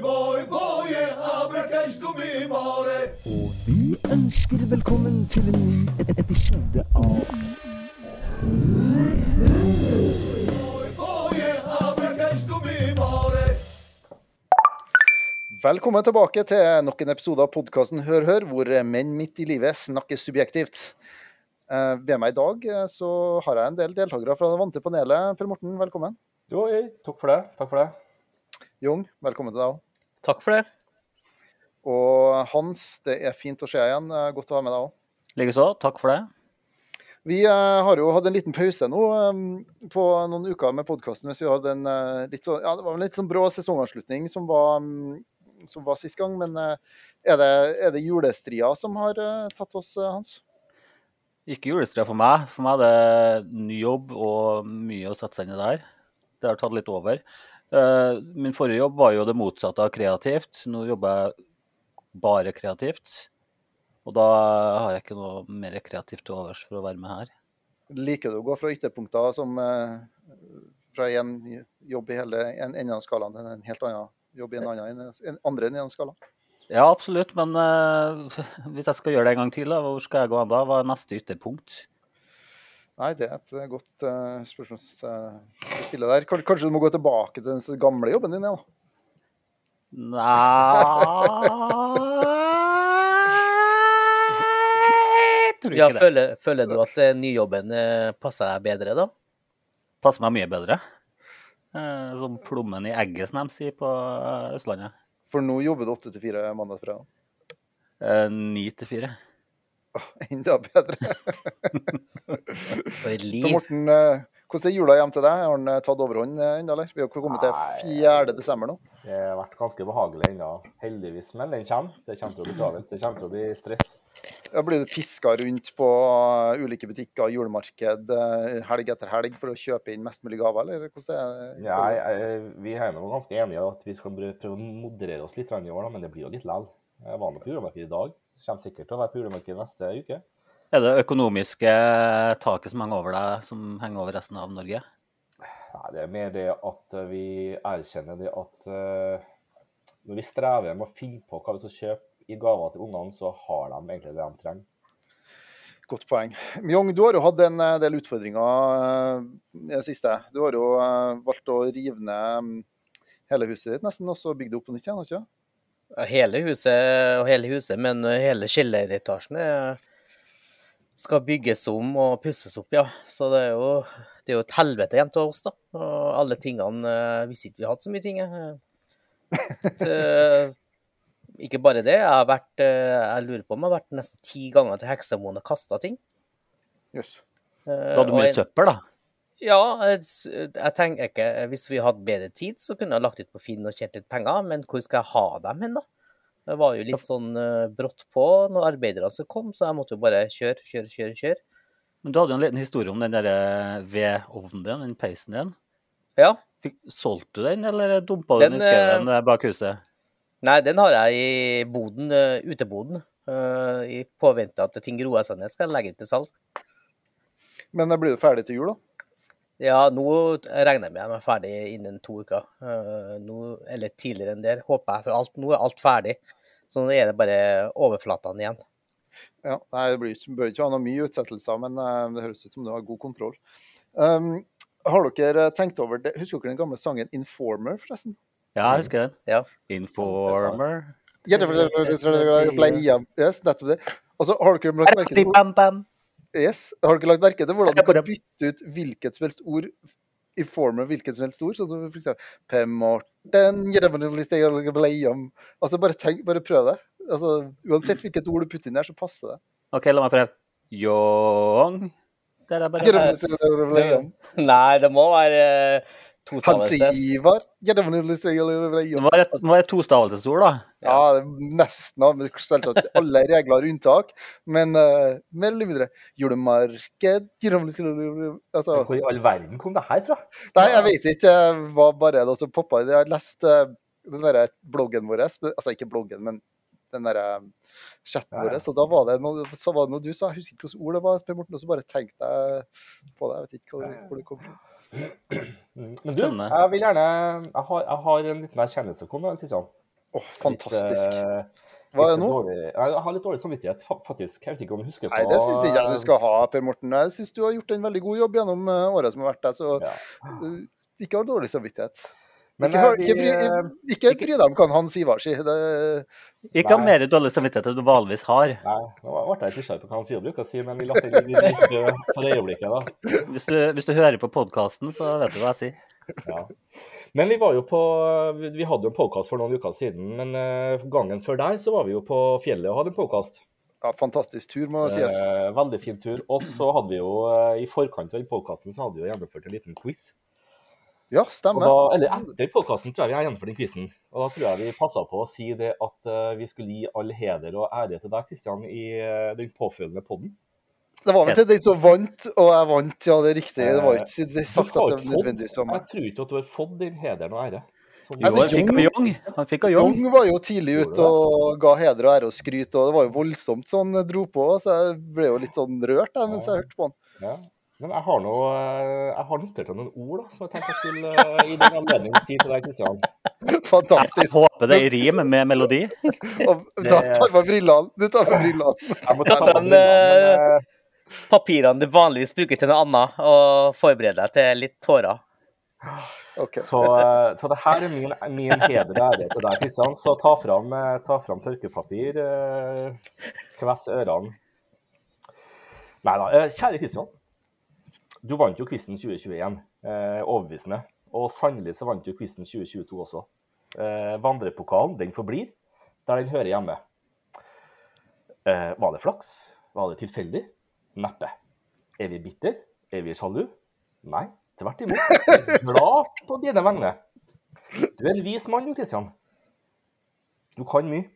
boy, boy, boy, abracash du mi more. Og vi ønsker velkommen til en ny e- episode av Boy. Velkommen tilbake til nok en episode av podkasten Hør Hør, hvor menn midt i livet snakker subjektivt. Eh, Ved meg i dag eh, så har jeg en del deltakere fra det vante panelet. Per Morten, velkommen. Jo, hei, takk for det. Takk for det. Jung, velkommen til deg òg. Takk for det. Og Hans, det er fint å se deg igjen. Eh, Godt å ha med deg òg. Likeså. Takk for det. Vi eh, har jo hatt en liten pause nå eh, på noen uker med podkasten. Vi hadde en litt så, ja, det var en litt sånn brå sesongavslutning som var, mm, som var sist gang. Men er det, er det julestria som har tatt oss, Hans? Ikke julestria for meg. For meg er det ny jobb og mye å sette seg inn i der. Det har tatt litt over. Eh, Min forrige jobb var jo det motsatte av kreativt. Nå jobber jeg bare kreativt. Og da har jeg ikke noe mer kreativt til overs for å være med her. Liker du å gå fra ytterpunkter som eh, fra en jobb i hele en enden av skalaen til en helt annen jobb i en annen en andre enden av skalaen? Ja, absolutt. Men uh, hvis jeg skal gjøre det en gang til, da, hvor skal jeg gå an da? Hva er neste ytterpunkt? Nei, det er et eh, godt uh, spørsmål uh, å stille der. Kanskje, kanskje du må gå tilbake til den gamle jobben din? Ja. Nei Tror Ja, ikke det. føler, føler du at eh, nyjobben eh, passer deg bedre, da? Passer meg mye bedre. Eh, Som plommen i egget, som de sier på eh, Østlandet. For nå jobber du åtte til fire mandag fra? fredag. Eh, Ni til fire. Enda bedre. For et Så. Morten, eh, hvordan er jula hjem til deg? Har den eh, tatt overhånd eh, ennå, eller? Vi har kommet til 4. desember nå. Det har vært ganske behagelig ennå, heldigvis. Men den kommer. Det kommer til å bli travelt. Det kommer til å bli stress. Ja, blir du piska rundt på ulike butikker, julemarked, helg etter helg for å kjøpe inn mest mulig gaver, eller hvordan er det? Jeg, vi er nå ganske enige at vi skal prøve prøve å moderere oss litt i år, men det blir jo litt likevel. Jeg var nå på julemarkedet i dag. Kommer sikkert til å være på neste uke. Er det økonomiske taket som henger over deg, som henger over resten av Norge? Nei, det er mer det at vi erkjenner det at uh, når vi strever med å finne på hva vi skal kjøpe i gaver til ungene, så har de egentlig det de trenger. Godt poeng. Mjong, du har jo hatt en eh, del utfordringer eh, i det siste. Du har jo valgt å rive ned mm, hele huset ditt nesten, og så bygge det opp på nytt igjen, har du ikke? Hele huset og hele huset, men eh, hele kjelleretasjen er- skal bygges om og pusses opp, ja. Så det er jo, det er jo et helvete igjen til oss, da. Og alle tingene eh, Hvis ikke vi hadde så mye ting. eh. Så, ikke bare det. Jeg har vært Jeg lurer på om jeg har vært nesten ti ganger til Heksemoen og kasta ting. Jøss. Yes. Da hadde du mye en- søppel, da. Ja, jeg, jeg tenker ikke Hvis vi hadde bedre tid, så kunne jeg lagt ut på Finn og tjent litt penger, men hvor skal jeg ha dem hen, da? Det var jo litt sånn uh, brått på når arbeiderne som kom, så jeg måtte jo bare kjøre, kjøre, kjøre. kjøre. Men du hadde jo en liten historie om den der eh, vedovnen din, den peisen din. Ja. Fikk, solgte du den, eller dumpa du den, Den, i skauen eh, eh, bak huset? Nei, den har jeg i boden, uh, uteboden. Uh, I påvente at ting roer seg ned, skal jeg legge den til salg. Men blir du ferdig til jul, da? Ja, nå regner jeg med de er ferdig innen to uker. Eh, nå, eller tidligere enn det, håper jeg. For alt, nå er alt ferdig. Så nå er det bare overflatene igjen. Ja, nei, det blir, ikke- bør ikke ha noe mye utsettelser, men eh, det høres ut som du har god kontroll. Um, har dere tenkt over det? Husker dere den gamle sangen 'Informer', forresten? Ja, jeg husker den. Ja. Informer. Ja, det, det, det, det, det, det, det, Yes, nettopp det. Altså, har dere lagt merke til. Yes, har du ikke lagt merke til hvordan du kan bytte ut hvilket som helst ord i form av hvilket som helst ord? Sånn som for eksempel Per Morten Altså, bare tenk, bare prøv det. Altså, uansett hvilket ord du putter inn der, så passer det. OK, la meg prøve. Yong. Det er bare Nei, det må være eh, to Hans stavelses. Ivar Det var et, det var et tostavelsesord, da. Ja, nesten. da, Selvsagt alle regler har unntak, men uh, mer eller mindre. Julemarked Altså, Hvor i all verden kom det her fra? Nei, jeg vet ikke. Det var bare det som poppa. Jeg leste eh, den der bloggen vår, altså ikke bloggen, men den der chatten Ja, ja. vår. så da var det noe, så var det noe du sa, jeg husker ikke hvilket ord det var, Per Morten, og så bare tenkte jeg på det. Jeg vet ikke hvor, hvor det kom fra. Mm. Men du, Spennende. jeg vil gjerne Jeg har, jeg har en liten erkjennelse å komme med, Kristian. Åh, fantastisk. Litt, eh, Hva er det litt nå? Dårlig, jeg har litt dårlig samvittighet, fa- faktisk. Jeg vet ikke om du husker på Nei, det syns ikke jeg du skal ha, Per Morten. Jeg syns du har gjort en veldig god jobb gjennom eh, året som har vært der, så Ja. eh, ikke ha dårlig samvittighet. Men, ikke, eh, vi, ikke, bry, eh, ikke bry deg om hva han Sivar sier. Det, Ikke ha mer dårlig samvittighet enn du vanligvis har. Nei, nå ble jeg litt nysgjerrig på hva han og bruker å si, men vi lar det ligge for øyeblikket, da. Hvis du, hvis du hører på podkasten, så vet du hva jeg sier. Ja. Men vi var jo på Vi vi hadde jo en podkast for noen uker siden, men eh, gangen før der så var vi jo på fjellet og hadde en podkast. ja, fantastisk tur, må sies. Eh, veldig fin tur. Og så hadde vi jo eh, i forkant av den podkasten så hadde vi jo gjennomført en liten quiz. Ja, Og stemmer. da, eller etter podkasten tror jeg vi har gjennomført den quizen. Og da tror jeg vi passa på å si det at uh, vi skulle gi all heder og ære til deg, Kristian, i uh, den påfølgende podden. Det var vel til den som vant, og jeg vant, ja, det er riktig. Det var ikke det sagt at det var nødvendigvis var meg. Jeg tror ikke at du har fått den hederen og ære. som Jo, han fikk av Young. Han fikk av Young. Young var jo tidlig ute og ga heder og ære og skryt, og det var jo voldsomt sånn dro på, så jeg ble jo litt sånn rørt da, mens jeg hørte på han. Ja. Men jeg har, nå, eh, jeg har notert noen ord da, som jeg tenkte jeg skulle eh, i den anledning si til deg, Kristian. Jeg håper det er rim med melodi. Og da tar på brillene. Du tar på brillene. Jeg må Ta fram, eh, Papirene du vanligvis bruker til noe annet, og forberede deg til litt tårer. Okay. Så, så det her er min, min heder og ære til deg, Kristian. Så ta fram, ta fram tørkepapir. Kvess ørene. Nei da. Kjære Kristian. Du vant jo quizen 2021. Eh, overbevisende. Og sannelig så vant du quizen 2022 også. Eh, vandrepokalen, den forblir der den hører hjemme. Eh, var det flaks? Var det tilfeldig? Neppe. Er vi bitter? Er vi sjalu? Nei, tvert imot. Jeg er glad på dine vegne. Du er en vis mann, jo, Kristian. Du kan mye.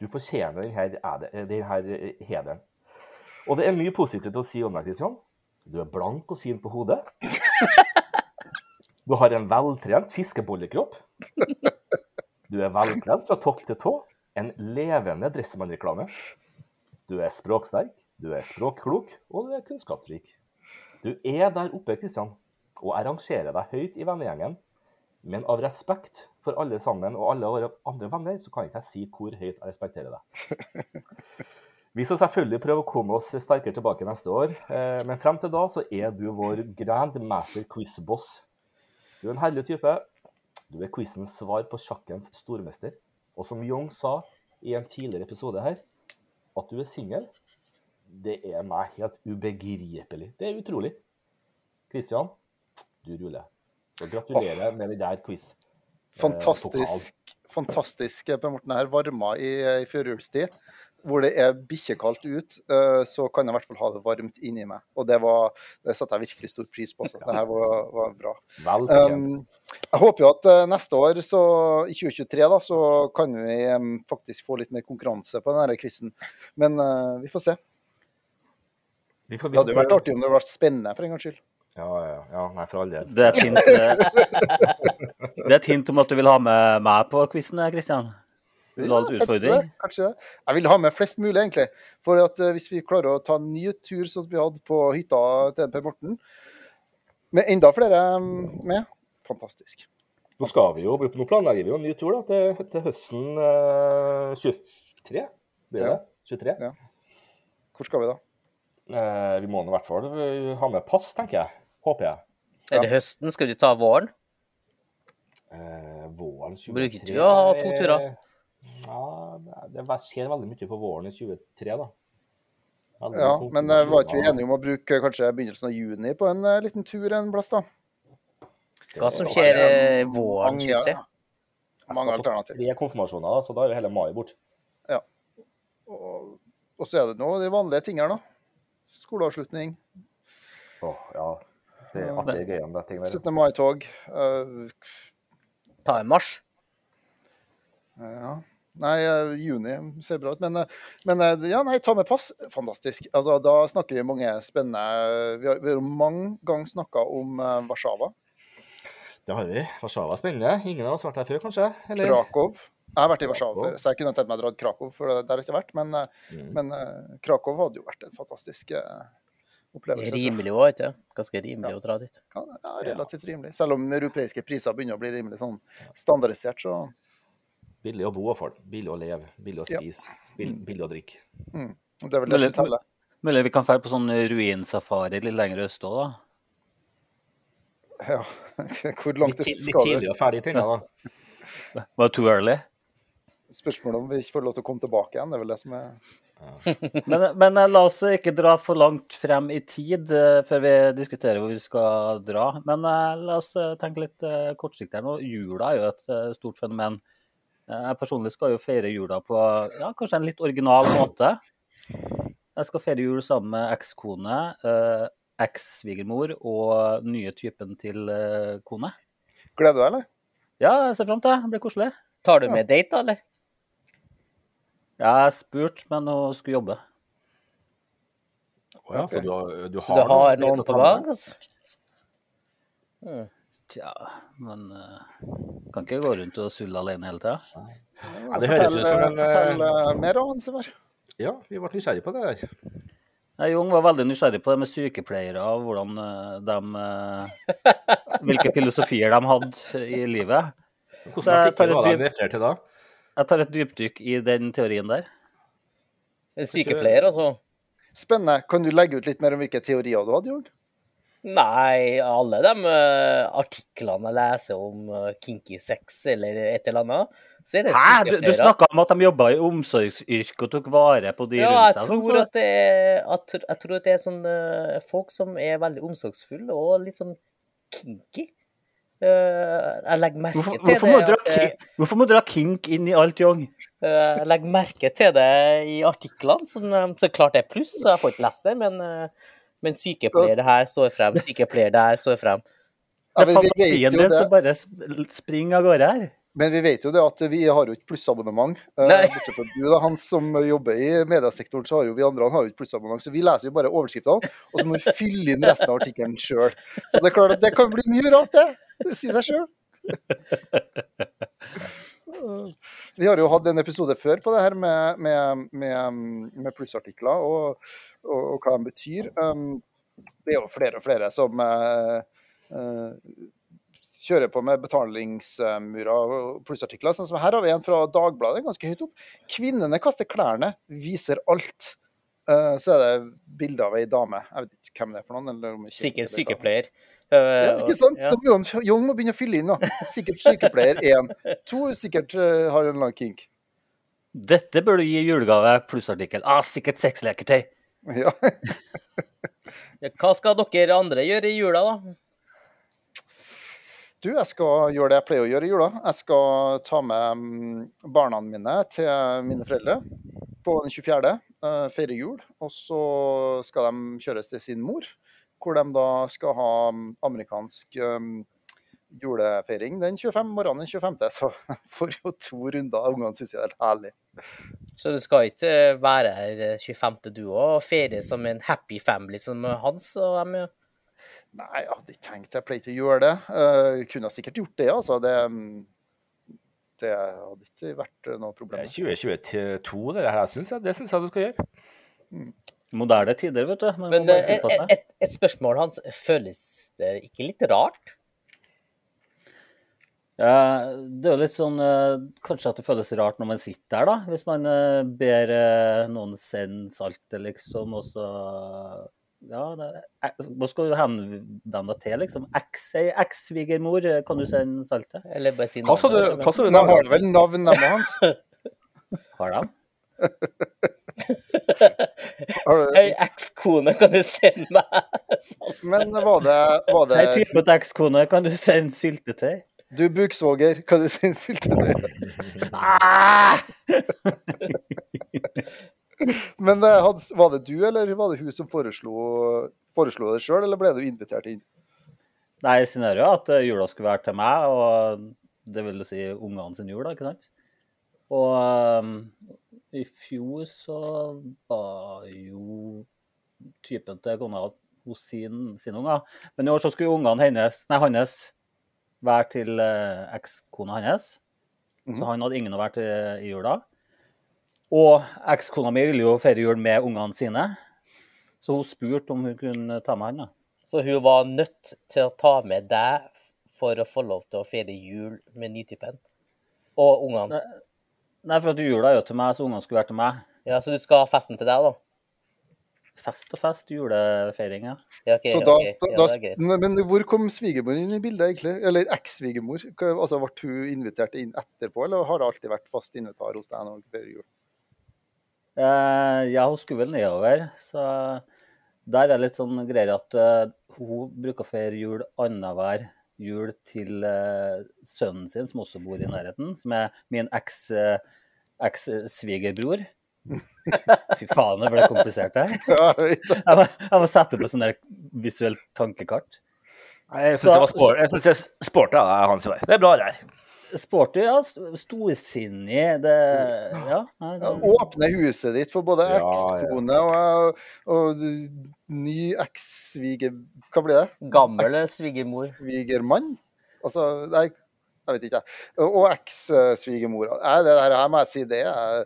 Du fortjener denne, denne hederen. Og det er mye positivt å si om deg, Kristian. Du er blank og fin på hodet. Du har en veltrent fiskebollekropp. Du er velkledd fra topp til tå. En levende Dressmann-reklame. Du er språksterk, du er språkklok, og du er kunnskapsrik. Du er der oppe, Kristian, og jeg rangerer deg høyt i vennegjengen. Men av respekt for alle sammen og alle våre andre venner, så kan ikke jeg si hvor høyt jeg respekterer deg. Vi skal selvfølgelig prøve å komme oss sterkere tilbake neste år, eh, men frem til da så er du vår grandmaster quiz-boss. Du er en herlig type. Du er quizens svar på sjakkens stormester. Og som Young sa i en tidligere episode her, at du er singel, det er meg helt ubegripelig. Det er utrolig. Kristian, du ruller. Og gratulerer med den der quiz. Fantastisk, fantastisk Per Morten her varma i, i førjulstid. Hvor det er bikkjekaldt ut, eh, så kan jeg i hvert fall ha det varmt inni meg. Og det, var, det satte jeg virkelig stor pris på. Så det her var, var bra. Vel. Um, jeg håper jo at eh, neste år, så i 2023, da, så kan vi faktisk få litt mer konkurranse på denne quizen. Men uh, vi får se. Vi får, vi Det hadde jo vært artig om det var spennende for en gangs skyld. Ja, ja, ja. Nei, for all del. Det er et hint, det er et hint om at du vil ha med meg på quizen, Kristian. Vil du ha litt kanskje det. Kanskje det. Jeg vil ha med flest mulig, egentlig. For at eh, hvis vi klarer å ta en ny tur som vi hadde på hytta til Per Morten, med enda flere med, fantastisk. Nå skal vi jo, nå planlegger vi jo en ny tur da, til, til høsten eh, 23. Blir det? Ja. 23? Ja. Hvor skal vi da? Eh, vi må i hvert fall eh, ha med pass, tenker jeg. Håper jeg. Er det høsten? Skal du ta våren? Eh, våren 23 Bruker ikke du å ha to turer? Ja, det skjer veldig mye på våren i 23, da. Veldig Ja, men eh, var ikke vi enige om å bruke kanskje begynnelsen av juni på en eh, liten tur en plass, da? Hva som skjer i våren Mange- 23? Mange alternativer. Tre konfirmasjoner, da, så da er jo hele mai bort. Og, og så er det nå de vanlige tingene, da. Skoleavslutning, Åh, ja. Det er artige greiene, det ting der. 17. mai-tog. Uh... Ta en marsj? Ja. Nei, eh, juni ser bra ut. Men, eh, men eh, ja, nei, ta med pass. Fantastisk. Altså, da snakker vi mange spennende Vi har, vi har mange ganger snakka om Warszawa, Det har vi. Warszawa er spennende. Ingen av oss har vært der før, kanskje? Eller? Krakow. Jeg har vært i Warszawa før, så jeg kunne tenkt meg å dra til Krakow, for der har jeg ikke vært. Men, Mm. men Krakow hadde jo vært en fantastisk opplevelse. Rimelig òg, ikke Ganske rimelig å dra dit. Ja, ja, relativt rimelig. Selv om europeiske priser begynner å bli rimelig sånn standardisert, så Billig å bo og folk. Billig å leve. Billig å spise. Bill- Billig å drikke. Det er vel det Mulig, som teller. mulig vi kan dra på sånn ruinsafari litt lenger øst òg, da. Ja. Hvor langt Litt, litt skal du? tidlig og ferdig i da. Var det too early? Spørsmålet om vi ikke får lov til å komme tilbake igjen, det er vel det som er Men, men eh, la oss ikke dra for langt frem i tid eh, før vi diskuterer hvor vi skal dra. Men eh, la oss tenke litt kortsiktig her nå. Jula er jo et stort fenomen. Eh, Jeg personlig skal jo feire jula på ja, kanskje en litt original måte. Jeg skal feire jul sammen med ekskone, eh, eks-svigermor og nye typen til eh, kone. Gleder du deg, eller? Ja, jeg ser fram til det. Det blir koselig. Tar du med date, da, eller? Ja, Jeg spurte, men hun skulle jobbe. Oh, ja, så du, har- du Så du har noen på gang? Altså? Tja, men eh, kan ikke gå rundt og sulle alene hele tida. Ja, det høres ut som en, Fortell mer om mer, Hans Ivar. Ja, vi ble nysgjerrige på det der. Nei, Jung var veldig nysgjerrig på det med sykepleiere og hvordan eh, de eh, Hvilke filosofier de hadde i livet. Hvordan artikkel var det han refererte til da? Jeg tar et dypdykk i den teorien der. En sykepleier, altså? Spennende. Kan du legge ut litt mer om hvilke teorier du hadde, Jon? Nei, alle de eh, artiklene jeg leser om eh, kinky sex eller et eller annet, så er det Hæ? Du, du snakka om at de jobba i omsorgsyrke og tok vare på de Ja, rundt seg. Ja, jeg, så- at det er, at, jeg tror at det er sånn eh, folk som er veldig omsorgsfulle og litt sånn kinky. Jeg legger merke Hvorfor, til hvorfor, må det. dra, at, hvorfor må du dra kink inn i alt? Eh, Jeg legger merke til det i artiklene, som så klart er pluss, så jeg får ikke lest det, men, men sykepleier det her står frem, sykepleier det her står frem. Det er ja, fantasien din som bare springer av gårde her. Men vi vet jo det at vi har jo ikke plussabonnement. Eh. Bortsett fra du, da, han som jobber i mediesektoren, så har jo vi andre han har jo ikke plussabonnement. Så vi leser jo bare overskriftene, og så må vi fylle inn resten av artikkelen sjøl. Så det er klart at det kan bli mye rart, det. Det sier seg sjøl. Vi har jo hatt en episode før på det her med, med, med, med plussartikler og, og, og hva de betyr. Um, det er jo flere og flere som uh, kjører på med betalingsmurer og plussartikler. Sånn som her har vi en fra Dagbladet, ganske høyt opp. 'Kvinnene kaster klærne, viser alt'. Uh, så er det bilde av ei dame. Jeg vet ikke hvem det er for noen. Eller Sikkert eller- sykepleier. Ja, Eh, ikke sant? ja. Så Jon, Jon må begynne å fylle inn. da. Sikkert sykepleier én. To sikkert eh, har en lang kink. Dette bør du gi julegave, plussartikkel. Ah, sikkert sexleketøy. Ja. Ja, Hva skal dere andre gjøre i jula, da? Du, jeg skal gjøre det jeg pleier å gjøre i jula. Jeg skal ta med mm, barna mine til mine foreldre på den 24. eh, feire jul. Og så skal de kjøres til sin mor, hvor de da skal ha mm, amerikansk mm, julefeiring den 25. morgenen den 25. Så jeg får jo to runder. Ungene syns det er helt herlig. Så du skal ikke eh, være her eh, 25. du òg, og feire som en happy family som Hans og dem? ja? Nei, jeg hadde ikke tenkt jeg pleier ikke å gjøre det. Uh, kunne sikkert gjort det, altså. Det, mm, det hadde ikke vært noe problem. Det er 2022, det her, synes jeg. Det syns jeg du skal gjøre. Moderne tider, vet du. Men bare eh, tilpasse et, et, et spørsmål, Hans. Føles det ikke litt rart? Ja, det er jo litt sånn eh, Kanskje at det føles rart når man sitter der, da. Hvis man eh, ber eh, noen sende saltet, liksom, og så Ja, eh, hva skal du henvende deg til, liksom? Eks-svigermor, eh, kan du sende saltet? Eller bare si Hva sa du? navnet, Hva sa du De har vel navn, dem òg, Hans? Har de? Hei, ekskone, kan du sende meg sånn? Men var det, var Ei det Ei til ekskone, kan du sende syltetøy? Du, buksvoger, hva du sende syltetøy? Ah! Men eh, var det du, eller var det hun som foreslo, foreslo det sjøl, eller ble du invitert inn? Nei, scenarioet er at eh, jula skulle være til meg, og det vil si ungene sin jul, da, ikke sant? Og um, i fjor så var jo typen til kona hos sin, sine unger. Men i år så skulle ungene hennes, nei, hans være til eh, ekskona hans. Mhm. Så han hadde ingen å være til i jula. Og ekskona mi ville jo feire jul med ungene sine. Så hun spurte om hun kunne ta med han. da. Så hun var nødt til å ta med deg for å få lov til å feire jul med nytypen. Og ungene. Nei, for at jula er jo til meg, så ungene skulle vært til meg. Ja, Så du skal ha festen til deg, da? Fest og fest, julefeiring, ja. Okay, ok, Så da, ok. Ja, da, da men men hvor kom svigermor inn i bildet, egentlig? Eller eks-svigermor? Altså, Ble hun invitert inn etterpå, eller har det alltid vært fast invitar hos deg nå før jul? Eh, ja, hun skulle vel nedover, så der er det litt sånn greier at uh, hun bruker å feire jul annenhver jul til eh, sønnen sin, som også bor i nærheten, som er min eks, eh, eks-svigerbror. Fy faen, det ble komplisert her. Jeg må, jeg må sette på sånn der visuelt tankekart. Jeg syns det var. Jeg jeg sporta er hans vei. Det er bra, det her. Sporty, ja. st- Storsinnig. Det Ja. nei, Ja, det- åpne huset ditt for både Ja, ja. ekskone og, og ny eks-sviger... Hva blir det? Gammel svigermor. Svigermann? Altså, nei, jeg vet ikke. jeg. Og eks-svigermora. Det her må jeg si, det er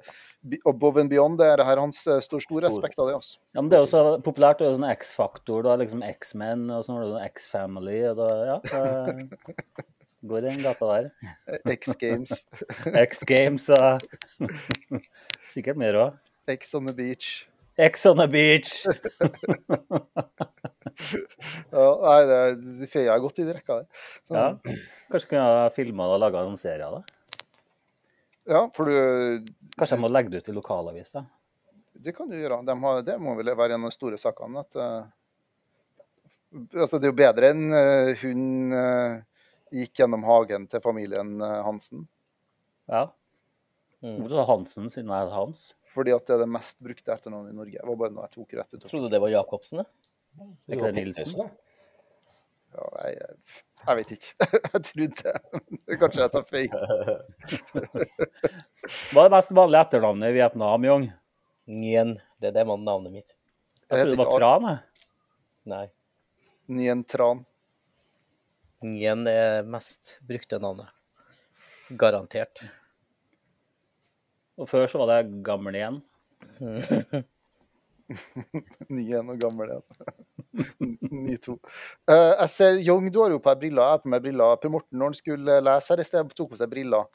above and beyond. Det er her hans eh, står stor Stor. respekt av det. altså. Ja, men det er jo så populært. Det er jo sånn X-faktor, da, liksom X-Men, og sånn X-family, og da Ja. Det går i den gata der. X Games, X-Games og Sikkert mer òg. X on the beach. X on the beach! Ja, nei, det, er, jeg har gått i den rekka der. Så, Ja. Kanskje kunne jeg filma og laga en serie av det? ja, for du Kanskje jeg må legge det ut i lokalavis, da? Det kan du gjøre. De har, det må vel være en av de store sakene. At, uh, altså det er jo bedre enn uh, hun eh, gikk gjennom hagen til familien eh, Hansen. Ja. Hvorfor sa Hansen siden jeg er Hans? Fordi at det er det mest brukte etternavnet i Norge. Det var bare noe jeg tok rett ut. Trodde det var Jacobsen, det. Er ikke det Nilsen? Ja, jeg, jeg vet ikke. jeg trodde det. Kanskje jeg tar feil. Hva er det mest vanlige etternavnet i Vietnam, Young? Nguyen. Det er det navnet mitt. Jeg trodde det var Tran, jeg. Nei. Nguyen Tran. Nguyen er mest brukte navnet. Garantert. Og før så var det Gammel igjen. Nien og gammel igjen. Ny to. Uh, jeg ser, Young, du har jo på deg briller. Jeg er på meg briller. Per Morten, når han skulle lese her i sted, tok på seg briller.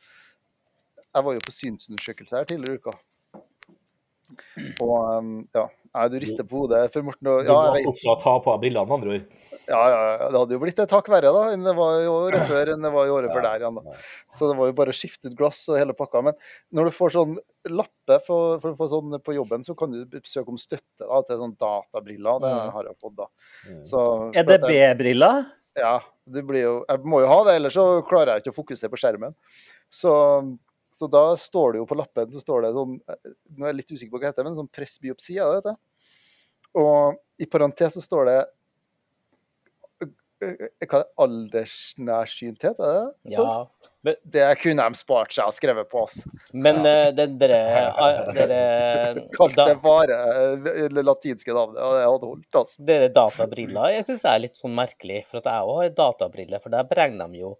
Jeg var jo på synsundersøkelse her tidligere i uka. Og um, ja, Nei, du rister på hodet. for Morten, og, Du må også fortsatt ta på deg brillene, med andre ord. Ja, ja, ja, det hadde jo blitt et hakk verre da, enn det var i året før enn det var i året før der igjen. da. Så det var jo bare å skifte ut glass og hele pakka. Men når du får sånn lappe for, for, for sånn på jobben, så kan du søke om støtte da, til sånn databriller. Det Mm. har jeg fått da. Mm. Så, er det B-briller? Ja, det blir jo Jeg må jo ha det, ellers så klarer jeg ikke å fokusere på skjermen. Så, så da står det jo på lappen så står det sånn Nå er jeg litt usikker på hva det heter, men sånn pressbiopsi er det dette. Og i parentes så står det eh, hva er det, aldersnærsynthet, er det? Ja. Men, Det kunne de spart seg og skrevet på oss. men ja. det dere, ah, dere, Kalt det bare eh, det latinske navnet, og det hadde holdt, altså. dere databriller jeg syns er litt sånn merkelig. For at jeg òg har databriller, for der beregner de jo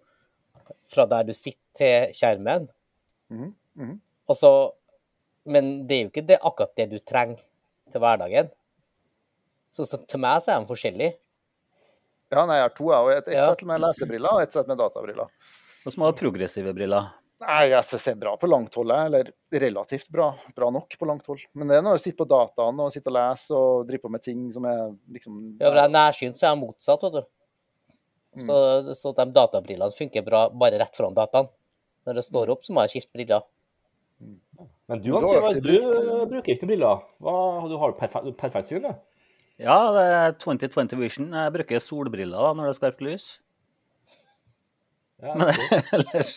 fra der du sitter til skjermen. Mhm, mhm. Og så, men det er jo ikke det, akkurat det du trenger til hverdagen. Så, så til meg så er de forskjellige. Ja, nei, jeg har to, jeg. og Et, et Ja. sett med lesebriller og et sett med databriller. Hva som har progressive briller. Nei, jeg ser det er bra på langt hold, eller relativt bra. Bra nok på langt hold. Men det er når du sitter på dataen og sitter og leser og driver på med ting som er liksom Ja, for jeg er nærsynt, så er jeg motsatt, vet du. Mm. Så, så de databrillene funker bra bare rett foran dataen. Når det står opp, så må jeg skifte briller. Men du, Hans Ivar, du eh, bruker ikke briller. Hva, du har perfekt, perfekt syn, du. Ja, det er 2020 Vision. Jeg bruker solbriller da, når det er skarpt lys. Ja, Men ellers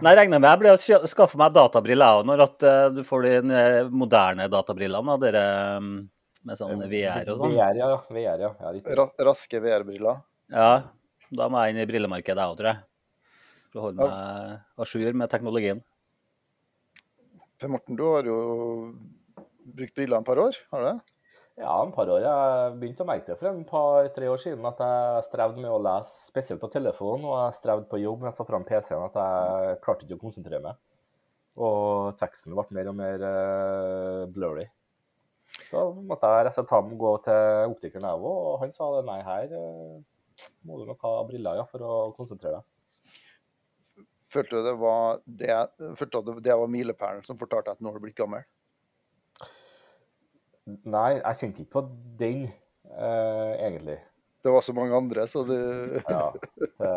Men jeg regner med jeg blir å skaffe meg databriller òg, når at eh, du får de eh, moderne databrillene. Dere mm, med sånn VR og sånn. VR, ja. VR, ja. ja raske VR-briller. Ja, da må jeg inn i brillemarkedet jeg òg, tror jeg. Å holde meg à jour med teknologien. Per Morten, du har jo brukt briller en par år, har du det? Ja, en par år. Jeg begynte å merke det for en par-tre år siden at jeg strevde med å lese, spesielt på telefon, og jeg strevde på jobb mens jeg satte fram PC-en, at jeg klarte ikke å konsentrere meg. Og teksten ble mer og mer eh, blurry. Så måtte jeg rett og slett gå til optikeren jeg òg, og han sa nei, her eh, må du nok ha briller ja, for å konsentrere deg. Følte du det var det, følte du det var milepælen som fortalte at nå har du blitt gammel? Nei, jeg kjente ikke på den, eh, egentlig. Det var så mange andre, så du Ja, det,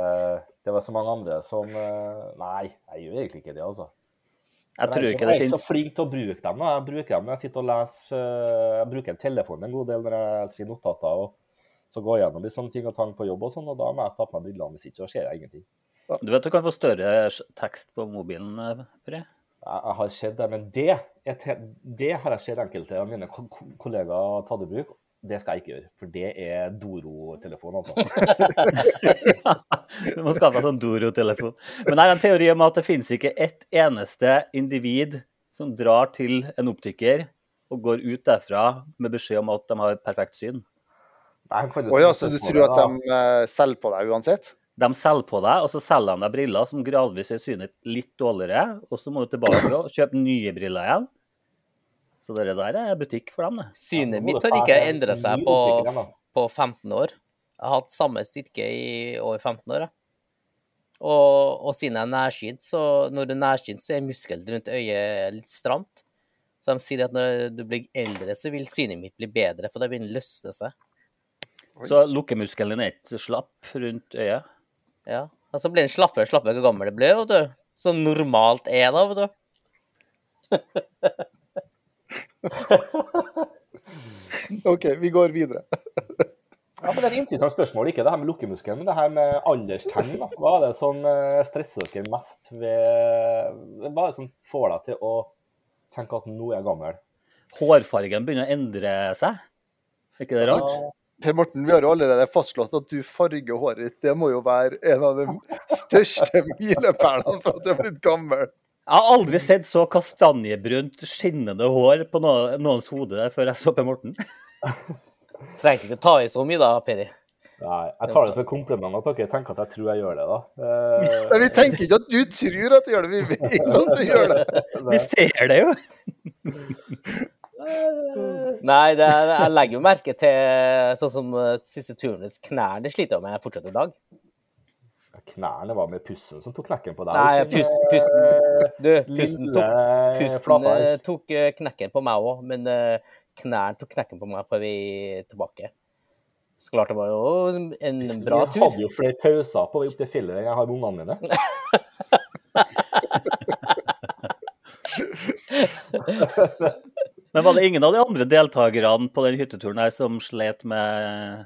det var så mange andre som eh, Nei, jeg gjør egentlig ikke det, altså. Jeg tror ikke jeg er ikke finnes så flink til å bruke dem. da. Jeg bruker dem når jeg sitter og leser eh, Jeg bruker telefonen en god del når jeg skriver notater. og så går jeg gjennom litt sånne ting og tang på jobb, og sånn, og da må jeg ta på meg brillene. Hvis ikke så ser jeg ingenting. Du vet du kan få større tekst på mobilen, eh, Pri? Jeg, jeg har sett det, men det, det har jeg sett enkelte av mine ko- ko- kollegaer tatt i bruk. Det skal jeg ikke gjøre, for det er Doro-telefon, altså. Du må skaffe deg sånn Doro-telefon. Men det er en teori om at det finnes ikke ett eneste individ som drar til en optiker og går ut derfra med beskjed om at de har perfekt syn. Nei, Å ja, så du tror at de eh, selger på deg uansett? De selger på deg, og så selger de deg briller som gradvis gjør synet litt dårligere. Og så må du tilbake og kjøpe nye briller igjen. Så det der er butikk for dem, det. Synet mitt har ikke endra seg på, på 15 år. Jeg har hatt samme styrke i over 15 år. jeg. Og, og siden jeg er nærsynt, så når du er nærsynt, så er muskelen rundt øyet litt stramt. Så de sier at når du blir eldre, så vil synet mitt bli bedre, for det begynner å løsne seg. Så lukkemuskelen din er ikke slapp rundt øyet. Ja. Og så blir den slappere og slappere hvor gammel det blir, vet du. Så normalt er det, vet du. OK, vi går videre. Ja, men Det er et interessant spørsmål, ikke det her med lukkemuskelen, men det her med alderstegn. da. Hva er det som eh, stresser dere mest ved Hva er det som får deg til å tenke at nå er jeg gammel? Hårfargen begynner å endre seg. Er ikke det rart? Ja, Per Morten, vi har jo allerede fastslått at du farger håret ditt. Det må jo være en av de største milepælene for at du er blitt gammel. Jeg har aldri sett så kastanjebrunt, skinnende hår på noens hode før jeg så Per Morten. Trengte ikke ta i så mye da, Peri. Nei, jeg tar det som en kompliment at dere tenker at jeg tror jeg gjør det, da. Eh, Nei, vi tenker ikke at du tror at du gjør det, vi vet at du gjør det. Vi ser det jo! Nei, det jeg legger jo merke til sånn som siste siste turnus knærne sliter jeg med fortsatt i dag. Knærne var med pussen som tok knekken på deg. Nei, pusten, pusten Du, pusten tok, pusten eh, tok eh, knekken på meg òg, men eh, knærne tok knekken på meg på vi tilbake. Så klart det var jo en bra tur. Vi hadde jo flere pauser på opp til enn jeg har med ungene mine. Men var det ingen av de andre deltakerne på den hytteturen her som slet med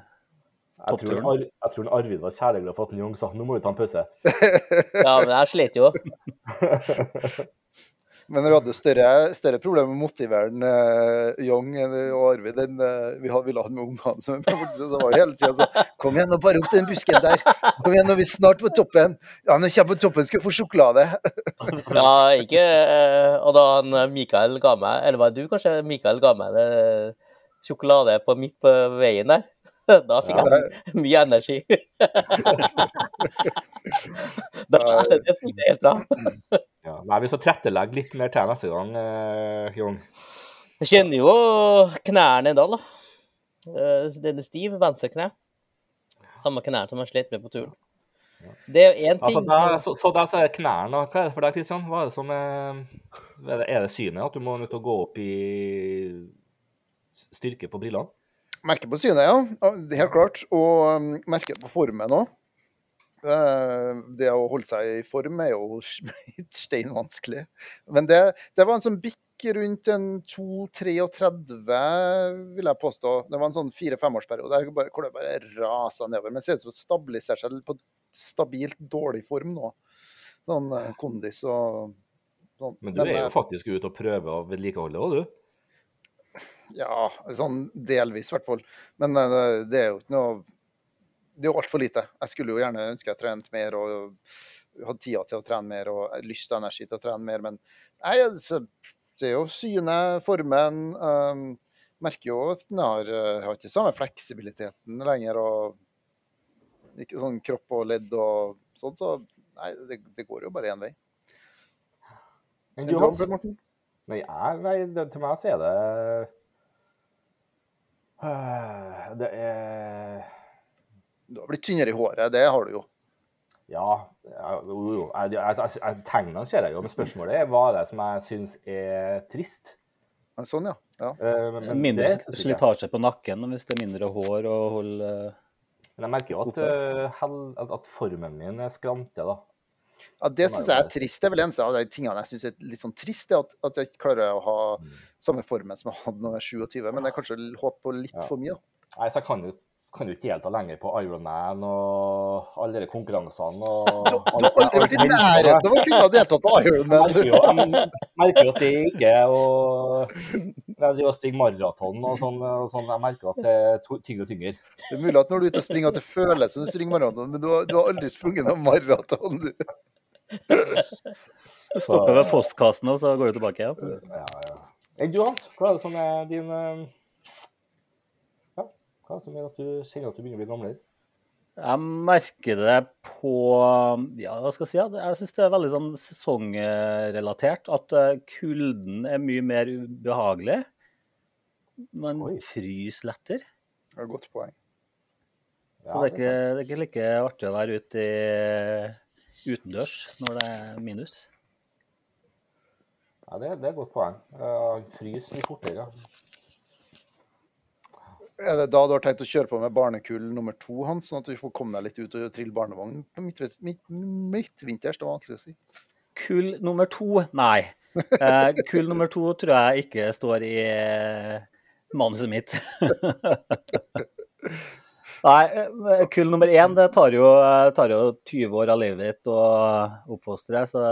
Jeg tror, Toppturen. Ar jeg tror Arvid var kjæleglad for at Jung sa nå må vi ta en pause. Ja, men jeg slet jo. Men vi hadde større, større problemer med å motivere den, eh, Young og Arvid enn uh, vi hadde, ville ha med ungene. Så var jo hele tida sånn Kom igjen, nå bare opp den busken der. Kom igjen, nå er vi snart på toppen. Ja, når vi kommer på toppen, skal vi få sjokolade. Ja, ikke eh, Og da han Mikael ga meg, eller var det du kanskje, Mikael ga meg det sjokolade på midt på veien der, da fikk jeg mye energi. da det gikk helt bra. Ja. Nei, vi skal tilrettelegge litt mer til neste gang, eh, Jung. Jeg kjenner jo knærne ennå, da. Eh, Den er stiv, venstre kne. Samme knær som jeg slet med på turen. Det er jo én Altså, ting der, så, så der så er knærne Hva er det for deg, Kristian? Hva er det som er, det, er det synet? At du må nødt til å gå opp i styrke på brillene? Merke på synet, ja. Helt klart. Og merker merke på formen òg. Det å holde seg i form er jo steinvanskelig. Men det, det var en sånn bikk rundt en 2-33, vil jeg påstå. Det var en sånn fire-femårsperiode hvor det bare rasa nedover. Men det ser ut som det stabiliserer seg på stabilt dårlig form nå. Sånn eh, kondis og sånn. Men du er eh, jo faktisk ute og prøver å vedlikeholde òg, du. Ja, sånn delvis i hvert fall. Men eh, det er jo ikke noe Det er jo altfor lite. Jeg skulle jo gjerne ønske jeg trente mer og hadde tida til å trene mer og lyst og energi til å trene mer, men nei, altså, det er jo synet, formen. Um, merker jo at den har, eh, har ikke samme fleksibiliteten lenger. og ikke sånn kropp og ledd og sånn, så nei, det, det går jo bare én vei. Men du, Morten? Nei, nei til meg så er det Det er Du har blitt tynnere i håret, det har du jo. Ja, jo, jo. Jeg, jeg, jeg, jeg, tegnene ser jeg jo, men spørsmålet er hva er det som jeg syns er trist. Sånn, ja. ja. Eh, men- men Mindre slitasje på nakken hvis det er mindre hår å holde Men jeg merker jo at, eh, hel- at, at formen min er skrante, da. Ja, Det syns jeg er trist. Det er vel eneste av de tingene jeg syns er litt sånn trist, at, at jeg ikke klarer å ha Mm. samme formen som jeg hadde da jeg var 27. Men det er kanskje håper på litt Ja. for mye. Nei, så jeg kan jo, kan jo ikke delta lenger på Ironman og alle de konkurransene. Og, Du, du har aldri vært i nærheten av å kunne ha deltatt på Ironman. jeg merker jo at det ikke er å Jeg driver og maraton og sånn, og sånn. Jeg merker at det er tyngre og tyngre. Det er mulig at når du er ute og springer at det føles som du springer maraton, men du har, du har aldri sprunget noen maraton. du. Stopper ved postkassen, og så går du tilbake igjen. Ja, ja. Enn du, Hans? Hva er det som er din eh, hva er det som gjør at du kjenner at du begynner å bli gamlere? Jeg merker det på Ja, hva skal jeg si? ja, Jeg syns det er veldig sånn sesongrelatert. At eh, kulden er mye mer ubehagelig. Man Oi. fryser lettere. Det er et godt poeng. Så det er, ikke, det er ikke like artig å være ute i utendørs når det er minus. Ja, det, det er et godt poeng. Han frys litt fortere. ja. Er det da du har tenkt å kjøre på med barnekull nummer to, Hans, sånn at du får komme deg litt ut og trille barnevogn på midtvint- midt- midtvinters? Det var vanskelig å si. Kull nummer to? Nei. Eh, kull nummer to tror jeg ikke står i eh, manuset mitt. Nei, eh, kull nummer én det tar jo, tar jo 20 år av livet ditt å oppfostre, så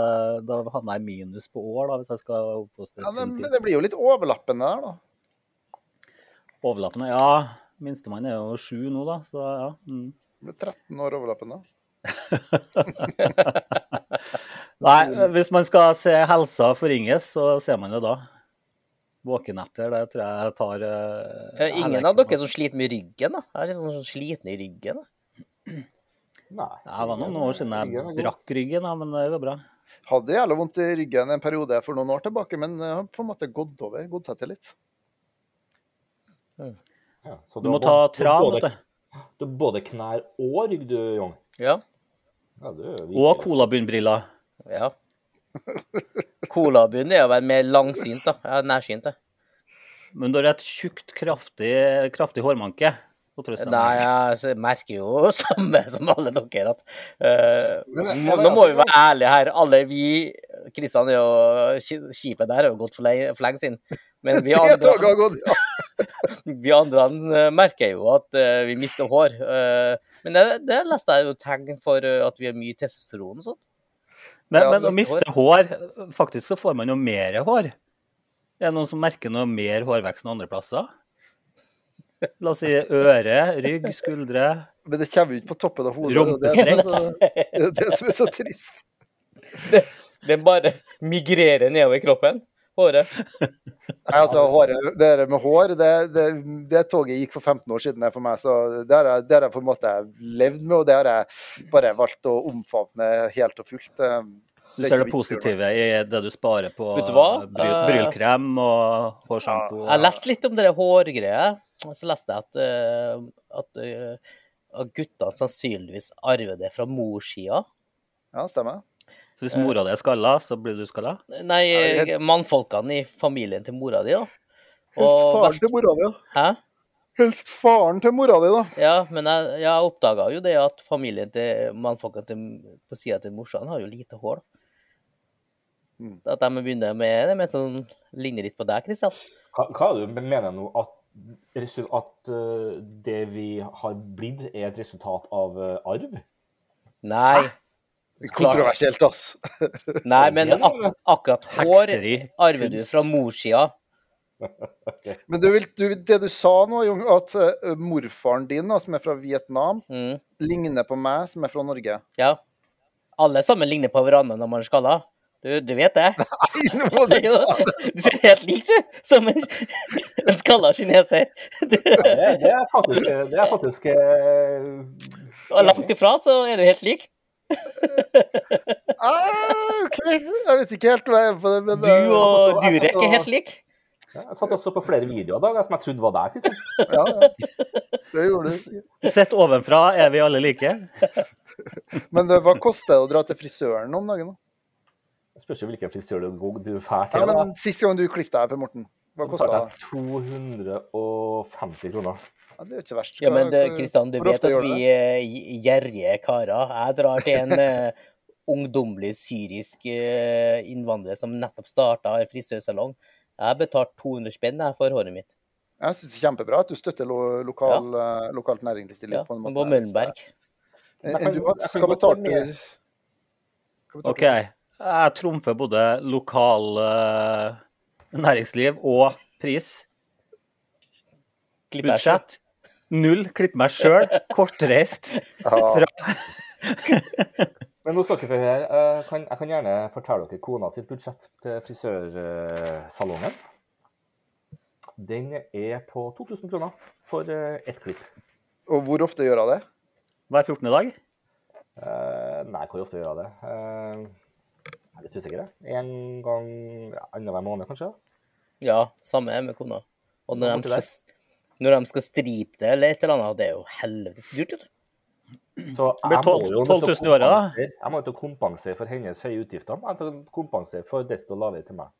da havner jeg minus på år da, hvis jeg skal oppfostre Ja, men, men det blir jo litt overlappende der, da. Overlappende, ja. Minstemann er jo sju nå, da, så ja. Mm. Det blir 13 år overlappende. Nei, hvis man skal se helsa forringes, så ser man det da. Våkenetter, det tror jeg tar uh, Eh, Ingen av dere som sliter med ryggen, da? Jeg er litt sånn sliten i ryggen. da. Nei. Det var noen år siden jeg brakk ryggen, da, men det går bra. Hadde jævla vondt i ryggen en periode for noen år tilbake, men har på en måte gått over. Gått seg til litt. Ja, så Du må ta tran, vet du. Du har både knær og rygg, du, Jong. Ja. Ja, du Og colabunnbriller. ja. Colabunn er å være mer langsynt, da. Ja, nærsynt, jeg. Men du har et tjukt, kraftig, kraftig hårmanke. Nei, jeg merker jo samme som alle dere at uh, nå, Nå må vi være ærlige her. Alle vi Kristian er jo Skipet der er jo gått for, for lenge siden. Men vi har andre, vi andre eh, merker jo at uh, vi mister hår. Uh, men det, det leste jeg jo tegn for at vi har mye testosteron og sånn. Men, men å miste hår Faktisk så får man jo mer hår. Er det noen som merker noe mer hårvekst enn andre plasser? La oss si øre, rygg, skuldre. Men det kommer jo ikke på toppen av hodet. Det, er det, så- det er det som er så trist. Den bare migrerer nedover kroppen. Håret. Nei, altså, håret, det der med hår, det, det, det toget gikk for 15 år siden det for meg. Så det har jeg, det jeg på en måte levd med, og det har jeg bare valgt å omfavne helt og fullt. Det- Du er ser det positive i det du sparer på Vet du hva? bryl, Eh, brylkrem og hårsjampo. Jeg leste litt om det hårgreiet. Og så leste jeg at, eh, at, eh, at guttene sannsynligvis arver det fra morssida. Ja, stemmer. Så hvis mora di er skalla, så blir du skalla? Nei, mannfolkene i familien til mora di, da. Helst faren til mora di, da. Hæ? Helst faren til mora di, da. Ja, men jeg, jeg oppdaga jo det at familien til mannfolkene på sida til morsan har jo lite hår. da. Mm. At de begynner med det med som ligner litt på deg, Kristian. Hva, hva du mener du nå? At, at eh, det vi har blitt, er et resultat av eh, arv? Nei. Klart. Kontroversielt, ass. Nei, men ak akkurat hår Hekseri. arver du fra morssida. Men du, vil, du, det du sa nå, Jung, at eh, morfaren din, da, som er fra Vietnam, Mm. ligner på meg, som er fra Norge. Ja. Alle sammen ligner på hverandre når man er skalla. Du, du vet det? Nei, nå må du Du ser helt lik ut, som en, en skalla kineser. Du, Det, det er faktisk, det er faktisk eh, og langt ifra så er du helt lik. ah, OK, jeg vet ikke helt hva jeg er på det, men Du eh, og Durek er helt lik. Jeg satt og så på flere videoer da, som jeg trodde var deg. Kristian. ja, ja. Det gjorde du. Sett ovenfra er vi alle like. Men hva koster det å dra til frisøren om dagen? da? Det spørs jo hvilken frisør du går- du drar til. Siste men Sist gang du klippet deg, Per Morten, hva kosta det? 250 kroner. Ja, det er jo ikke verst. Ja, men det, Kristian, du hvor vet at vi er gj- gjerrige karer. Jeg drar til en uh, ungdommelig syrisk uh, innvandrer som nettopp starta en frisørsalong. Jeg har betalt 200 spenn for håret mitt. Jeg syns det er kjempebra at du støtter lo lokal, eh, lokalt næringsliv Ja, på en på. Møllenberg. Hva Jeg Du jeg. Hva betalte OK. Jeg trumfer både lokal eh, næringsliv og pris. Budsjett null. Klippe meg sjøl. Kortreist. Fra Men nå skal dere her. høre. Jeg kan, jeg kan gjerne fortelle dere kona sitt budsjett til frisørsalongen. Den er på 2000 kroner for eh, ett klipp. Og hvor ofte gjør hun det? hver 14. dag. Eh, nei, hvor ofte gjør hun det? Eh, jeg er litt usikker. En gang ja, annenhver måned, kanskje? Ja, samme er med kona. Og når de, skal, når de skal stripe det eller et eller annet, det er jo helvetes dyrt. vet du. Så Det blir jeg må 12 jo 12 000 i året, da. Jeg må jo til å kompensere for hennes høye utgifter. Jeg må kompensere for desto lavere til meg.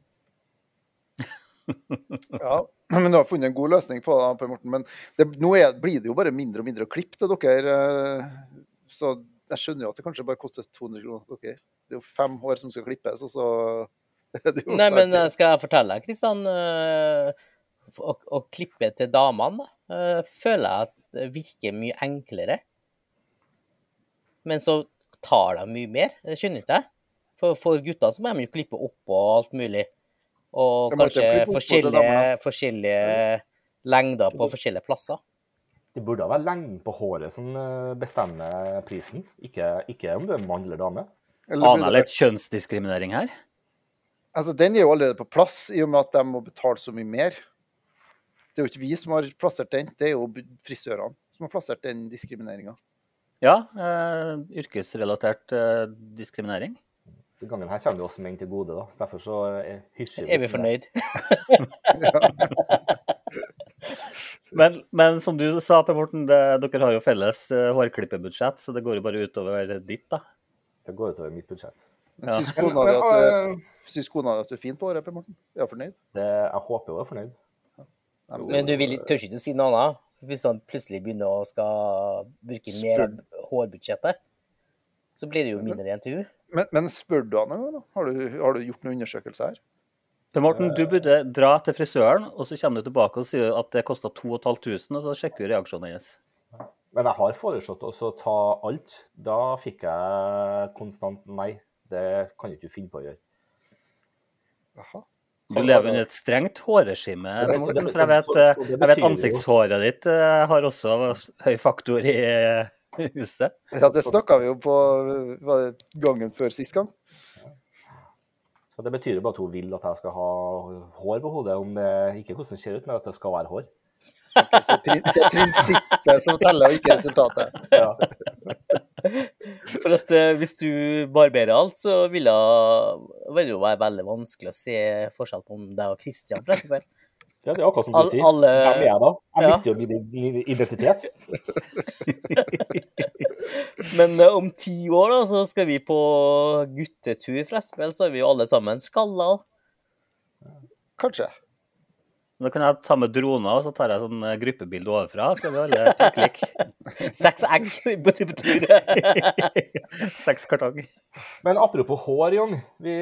Ja, men du har funnet en god løsning på det, Per Morten. Men det, nå er, blir det jo bare mindre og mindre å klippe til dere. eh, Så jeg skjønner jo at det kanskje bare koster 200 kroner til dere. Det er jo fem hår som skal klippes, og så er jo Nei, men eh, skal jeg fortelle deg, Kristian eh, Å å klippe til damene, da, eh, føler jeg at det virker mye enklere. Men så tar de mye mer. Det skjønner ikke jeg. For, for gutta så må de jo klippe oppå og alt mulig. Og kanskje forskjellige, forskjellige lengder på forskjellige plasser. Det burde være lengden på håret som eh, bestemmer prisen, ikke, ikke om du er mann eller dame. Eller Aner jeg litt kjønnsdiskriminering her? Altså, Den er jo allerede på plass, i og med at de må betale så mye mer. Det er jo ikke vi som har plassert den, det er jo frisørene som har plassert den diskrimineringa. Ja, eh, yrkesrelatert eh, diskriminering. Den gangen her kommer det også menn til gode, da. Derfor så hysjer vi. Er vi fornøyd? Men, men som du sa, Per Morten, det, dere har jo felles eh, hårklippebudsjett, så det går jo bare utover ditt, da. Det går utover mitt budsjett. Ja. syns kona di at, eh, syns kona at du er fin på håret, Per Morten? Er hun fornøyd? det, jeg håper hun er fornøyd. Nei, men Men du vil, tør ikke si noe annet? Hvis han plutselig begynner å skal bruke mer av hårbudsjettet, så blir det jo mindre igjen til hun. Men, men spør du han da? Har du, har du gjort noen undersøkelser her? Per Morten, du burde dra til frisøren, og så kommer du tilbake og sier at det kosta 2500, og så sjekker du reaksjonen hennes. Men jeg har foreslått også å ta alt. Da fikk jeg konstant nei. Det kan du ikke finne på å gjøre. Aha. Du lever under et strengt hårregime, Morten, for jeg vet, jeg vet ansiktshåret ditt eh, har også høy faktor i eh, huset. Ja, det snakka vi jo på var det gangen før sist gang. Så Det betyr bare at hun vil at jeg skal ha hår på hodet. Om det ikke hvordan det ser ut, men at det skal være hår. Så det er prinsippet som teller, og ikke resultatet. Ja. For at eh, hvis du barberer alt, så vil det, jo være veldig vanskelig å se forskjell på om det og Kristian, for eksempel. Ja, det er akkurat som du All- sier. alle- Hvem er jeg da? Jeg Ja. mister jo min identitet. Men uh, om ti år da, så skal vi på guttetur, i eksempel, så er vi jo alle sammen skalla. Kanskje. Da kan jeg ta med droner, og så tar jeg sånn eh, gruppebilde overfra. så er vi alle prikk lik. Seks egg på tur. Seks kartong. Men apropos hår, Jon. Vi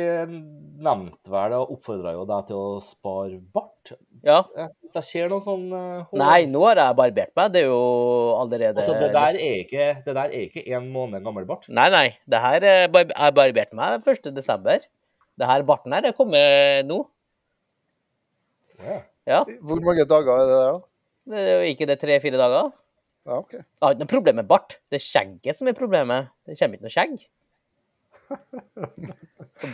nevnte vel og oppfordra jo deg til å spare bart. Ja. Jeg synes jeg ser noen sånn eh, hår. Nei, nå har jeg barbert meg. Det er jo allerede Altså, det der er ikke, det der er ikke en måned gammel bart. Nei, nei. Det her er bar Jeg barberte meg 1. desember. Det her barten her er kommet nå. Ja. Ja. Hvor mange dager er det der, da? Det er jo ikke det tre-fire dager. Ja, OK. Jeg har ikke noe problem med bart. Det er skjegget som er problemet. Det kommer ikke noe skjegg.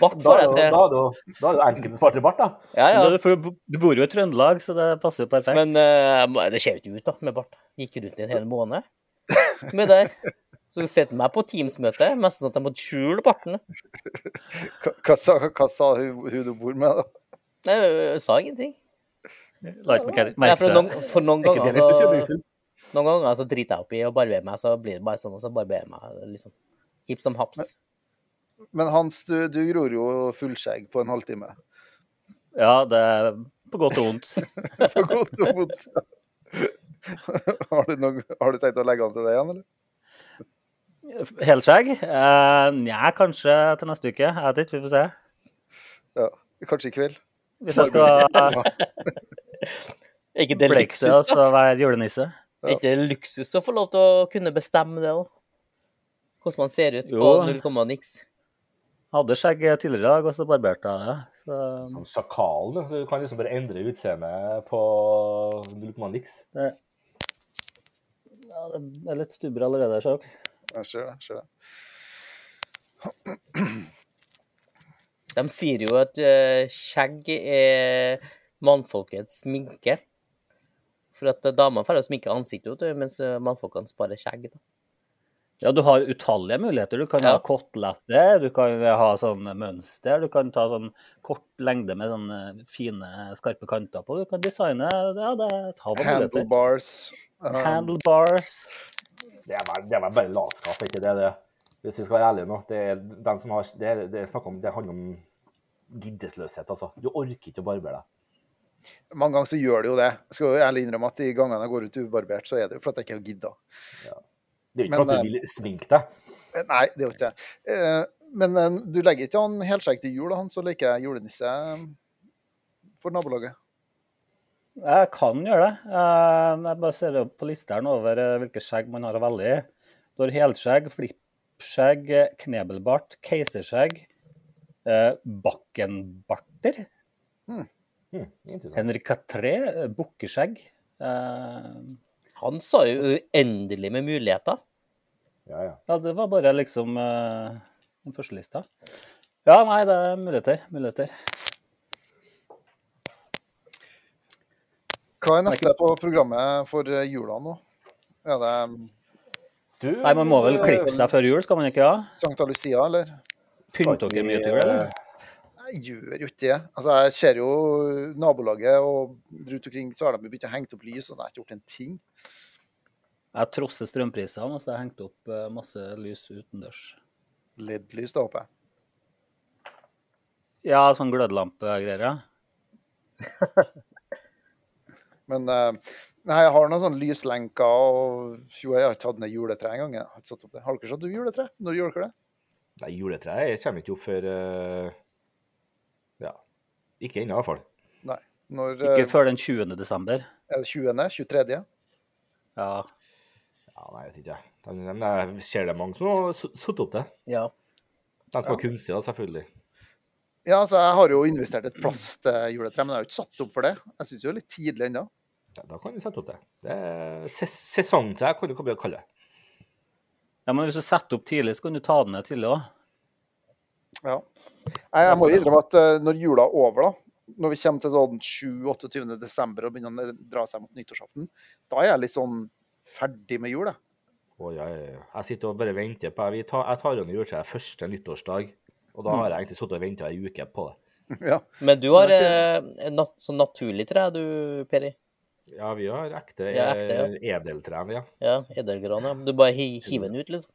Bart Da får jeg det til. da er da er det jo enkelt å spare til bart, da. Ja, ja. Du, for du bor jo i Trøndelag, så det passer jo perfekt. Men uh, det ser jo ikke ut da, med bart. Gikk rundt i en hel måned med der. Så du setter meg på Teams-møte, mest sånn at jeg måtte skjule barten. Hva, hva, sa, hva sa hun, hun du bor med, da? Nei, jeg sa ingenting. La ikke merke- Nei, for, det. noen, for noen Er ganger så? Noen ganger så driter jeg opp i å barbere meg, så blir det bare sånn, og så barberer jeg meg liksom Hipp som haps. Men Hans, du, du gror jo fullskjegg på en halvtime. Ja, det er på godt og vondt. på godt og vondt. Har du, noen, har du tenkt å legge an til det igjen, eller? Helskjegg? Eh, Nja, kanskje til neste uke. Jeg vet ikke, vi får se. Ja, kanskje i kveld? Hvis jeg skal ikke det luksus, da? Altså, være julenisse. Ja. ikke det luksus å få lov til å kunne bestemme det òg? Hvordan man ser ut på null komma niks. Hadde skjegg tidligere i dag, og så barberte jeg det. Så Som sjakal, du. Du kan liksom bare endre utseendet på null komma niks. det, ja, det er litt stubber allerede, ser dere. Jeg ser det. jeg ser det. De sier jo at eh, skjegg er mannfolkets sminke. For at damene får sminke ansiktet, mens eh, mannfolkene sparer skjegg. da. Ja, du har utallige muligheter. Du kan Ja. ha koteletter, du kan ha sånn mønster, du kan ta sånn kort lengde med sånne fine, skarpe kanter på. Du kan designe ja, det er et hav av. Handlebars. um, Handlebars. Det er vel, det er vel bare latskap, ikke det? det? Hvis vi skal være ærlige nå. Det er, de som har, det, er, det, er snakk om, det handler om giddesløshet, altså. Du orker ikke å barbere deg. mange ganger så gjør det jo det. Jeg skal jo ærlig innrømme at de gangene jeg går ut ubarbert, så er det jo fordi jeg ikke har gidda. Det er jo ikke Men, at du vil sminke deg. Eh, Nei, det er jo ikke det. Eh, Men eh, du legger ikke han helskjegg til jul, han som leker julenisse eh, for nabolaget? Jeg kan gjøre det. Eh, Jeg bare ser på listeren over eh, hvilke skjegg man har å velge i. Du har helskjegg, flippskjegg, eh, knebelbart, keiserskjegg, eh, bakkenbarter, Mm. Mm, Henrik III, eh, bukkeskjegg. eh, Han sa jo uendelig med muligheter. Ja, ja. Ja, det var bare liksom eh, den første lista. Ja, nei, det er muligheter. Muligheter. Hva er neste på programmet for eh, jula nå? Er det Du, Nei, Man må vel klippe seg før jul, skal man ikke? ja? Sankta Lucia, eller? Pynte dere mye til det? eller? Jeg gjør jo ikke det. Altså, jeg ser jo nabolaget, og rundt omkring så har de begynt å henge opp lys, og jeg har ikke gjort en ting. Jeg trosser strømprisene, og så har jeg hengt opp eh, masse lys utendørs. LED-lys, da, håper jeg. Ja, sånn glødelampegreier, ja. Men eh, nei, jeg har noen sånne lyslenker, og jo, jeg har ikke hatt ned juletre engang. Har ikke satt opp det. Har dere satt opp juletre? Når gjør dere det? Nei, juletreet kommer ikke opp før eh, Ja. Ikke ennå, i hvert fall. Nei. Når Ikke eh, før den 20. desember. er det 20.? 23.? Ja. Ja, nei, jeg vet ikke. De, de, jeg ser det er mange som har satt opp det. Ja. De som har kunstig, da, selvfølgelig. Ja, altså, jeg har jo investert et plastjuletre, men jeg har jo ikke satt opp for det. Jeg syns det er litt tidlig ennå. Ja, da kan du sette opp det. Det er ses sesongtre, kan du komme kalle det. Ja, men hvis du setter opp tidlig, så kan du ta den ned tidlig òg. Ja. Nei, jeg må innrømme at eh, når jula er over, da, når vi kommer til sånn 7-28. desember og begynner å dra seg mot nyttårsaften, da er jeg litt sånn ferdig med jul, jeg. ja, jeg, jeg sitter og bare venter på Jeg, tar, jeg tar jo juletreet første nyttårsdag, og da har jeg egentlig sittet og venta ei uke på det. Ja. Men du har eh, nat sånn naturlig tre, du, Peri. Ja, vi har ekte, Ja, ekte, ja. eh, edeltren, ja. Ja, edelgran. Ja. Du bare hi hiver den ut, liksom.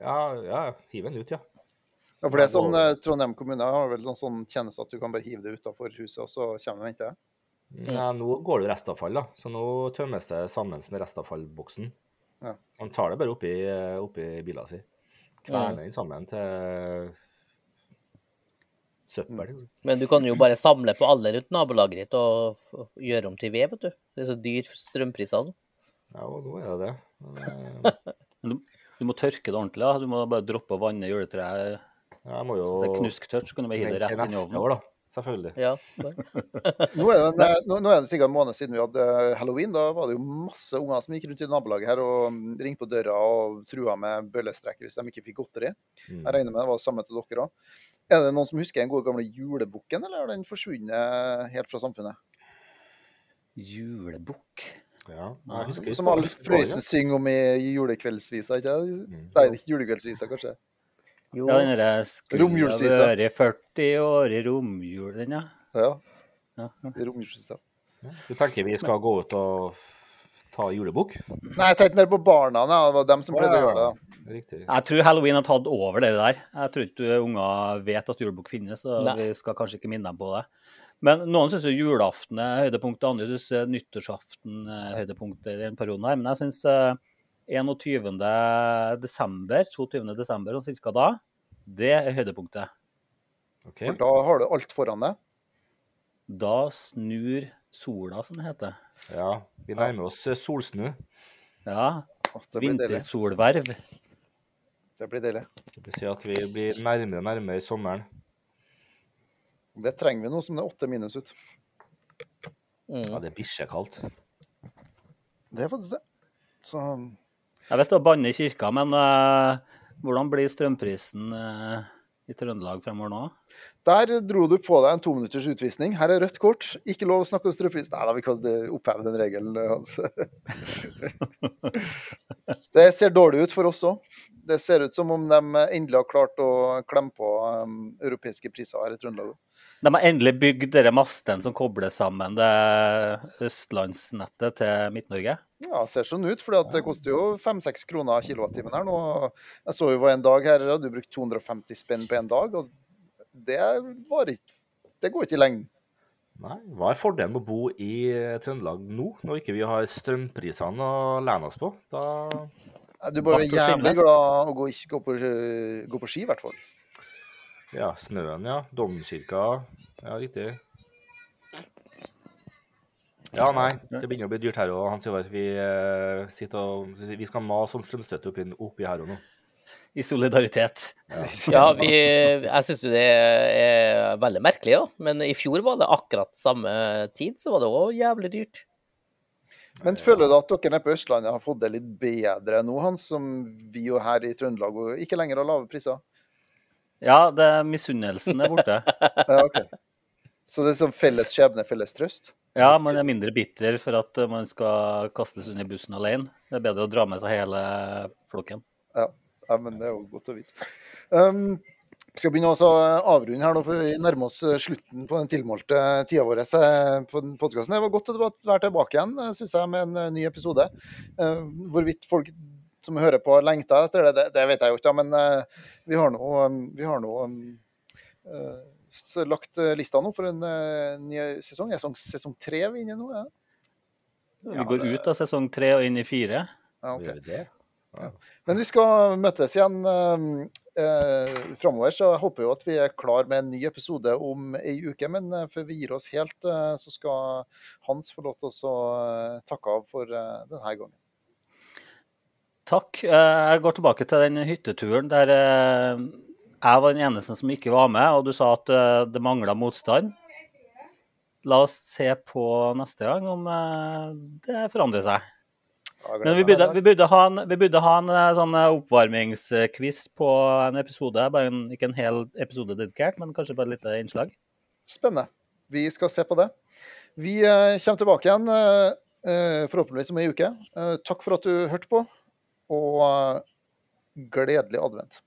Ja, ja, hiver den ut, ja. Ja, for det er sånn, eh, Trondheim kommune har vel noen sånn tjeneste at du kan bare hive det utafor huset, og så kommer de og henter det. ja. Nå går det restavfall, da. Så nå tømmes det sammen med restavfallboksen. Ja. Han tar det bare oppi, oppi bilen sin. Kverner den sammen til søppel. liksom. Men du kan jo bare samle på alle rundt nabolaget ditt og gjøre om til ved, vet du. Det er så dyrt for strømprisene. Ja, og nå er det det. Men, eh, Du må tørke det ordentlig. da. Du må bare droppe å vanne juletreet. Jeg må jo Så det er knusktørt, så kan du bare hive det rett inn i ovnen. år, da. Selvfølgelig. Ja. Nå er, det, en, nå, nå er det sikkert en måned siden vi hadde eh, halloween. Da var det jo masse unger som gikk rundt i nabolaget her og mm, ringte på døra og trua med bøllestreker hvis de ikke fikk godteri. Mm. Jeg regner med det var det samme til dere òg. Er det noen som husker den gode gamle julebukken, eller har den forsvunnet helt fra samfunnet? Julebukk. Ja, jeg husker Som Alf Prøysen synger om i julekveldsvisa, ikke? Mm. Nei, ikke julekveldsvisa, kanskje. Jo. Ja, den derre skulle ha vært 40 år i romjul, den, ja. Ja, ja. ja. romjulsvisa. Du tenker vi skal gå ut og ta ta julebukk? Nei, jeg tenkte mer på barna. Det var dem som pleide å gjøre det. Riktig. Jeg tror halloween har tatt over det der. Jeg tror ikke unger vet at julebukk finnes, og Nei. vi skal kanskje ikke minne dem på det. Men noen syns julaften er høydepunktet, andre syns nyttårsaften er høydepunktet i den perioden her. Men jeg syns 21. desember, 22. desember, og ca. da, det er høydepunktet. Okay. For da har du alt foran deg. Da snur sola, som det heter. Ja, vi nærmer oss eh, solsnu. Ja, vintersolverv. Det blir deilig. Det vil si at vi blir nærmere og nærmere sommeren. Det trenger vi nå som det er åtte minus ut. Mm. Ja, det er bikkjekaldt. Det er faktisk det. Så Jeg vet å banne i kirka, men uh, hvordan blir strømprisen uh, i Trøndelag fremover nå? Der dro du på deg en tominutters utvisning. Her er rødt kort. Ikke lov å snakke om strømpris. Nei da, vi kan oppheve den regelen, Hans. Det ser dårlig ut for oss òg. Det ser ut som om de endelig har klart å klemme på um, europeiske priser her i Trøndelag. De har endelig bygd denne masten som kobler sammen det østlandsnettet til Midt-Norge. Ja, det ser sånn ut, for det koster jo 5-6 kroner kilowattimen her nå. Jeg så jo hva en dag her, du brukte 250 spenn på en dag, og det var ikke Det går ikke i lengden. Nei, Hva er fordelen med å bo i Trøndelag nå, når ikke vi har strømprisene å lene oss på? Da Du er bare jævlig glad å gå, ikke gå, på, gå på ski, i hvert fall. Ja, snøen, ja. Domkirka. Ja, riktig. Ja, nei, det begynner å bli dyrt her òg, Hans Ivar. Vi, eh, sitter og, vi skal mase om strømstøtte oppi, oppi her og nå. I solidaritet. Ja, vi, jeg syns jo det er veldig merkelig, ja. Men i fjor var det akkurat samme tid, så var det òg jævlig dyrt. Men føler du at dere nede på Østlandet har fått det litt bedre nå, Hans, som vi jo her i Trøndelag og ikke lenger har lave priser? Ja, det, misunnelsen er borte. Ja, ok. Så det er sånn felles skjebne, felles trøst? Ja, man er mindre bitter for at man skal kastes under bussen alene. Det er bedre å dra med seg hele flokken. Ja, ja men det er jo godt å vite. Um, vi skal begynne å avrunde her nå, for vi nærmer oss eh, slutten på den tilmålte tida vår eh, på podkasten. Det var godt å være tilbake igjen, syns jeg, med en eh, ny episode. Uh, hvorvidt folk som hører på, lengter etter det, det, det vet jeg jo ikke, men uh, vi har nå, um, vi har nå um, uh, lagt lista nå for en uh, ny sesong. Er sesong, tre vi er inne i nå? Ja, Vi går ut av sesong tre og inn i fire. ja ok. Men vi skal møtes igjen eh, eh, framover, så jeg håper jo at vi er klar med en ny episode om ei uke. Men eh, før vi gir oss helt, eh, så skal Hans få lov til å eh, takke av for denne gangen. Takk. Eh, Jeg går tilbake til den hytteturen der jeg var den eneste som ikke var med, og du sa at det mangla motstand. La oss se på neste gang om det forandrer seg. Men vi burde, vi burde ha en, vi burde ha en eh, sånn eh, oppvarmingsquiz på en episode. En, ikke en hel episode dedikert, men kanskje bare et lite innslag. Spennende. Vi skal se på det. Vi eh, kommer tilbake igjen eh, eh, forhåpentligvis om ei uke. Eh, takk for at du hørte på, og eh, gledelig advent.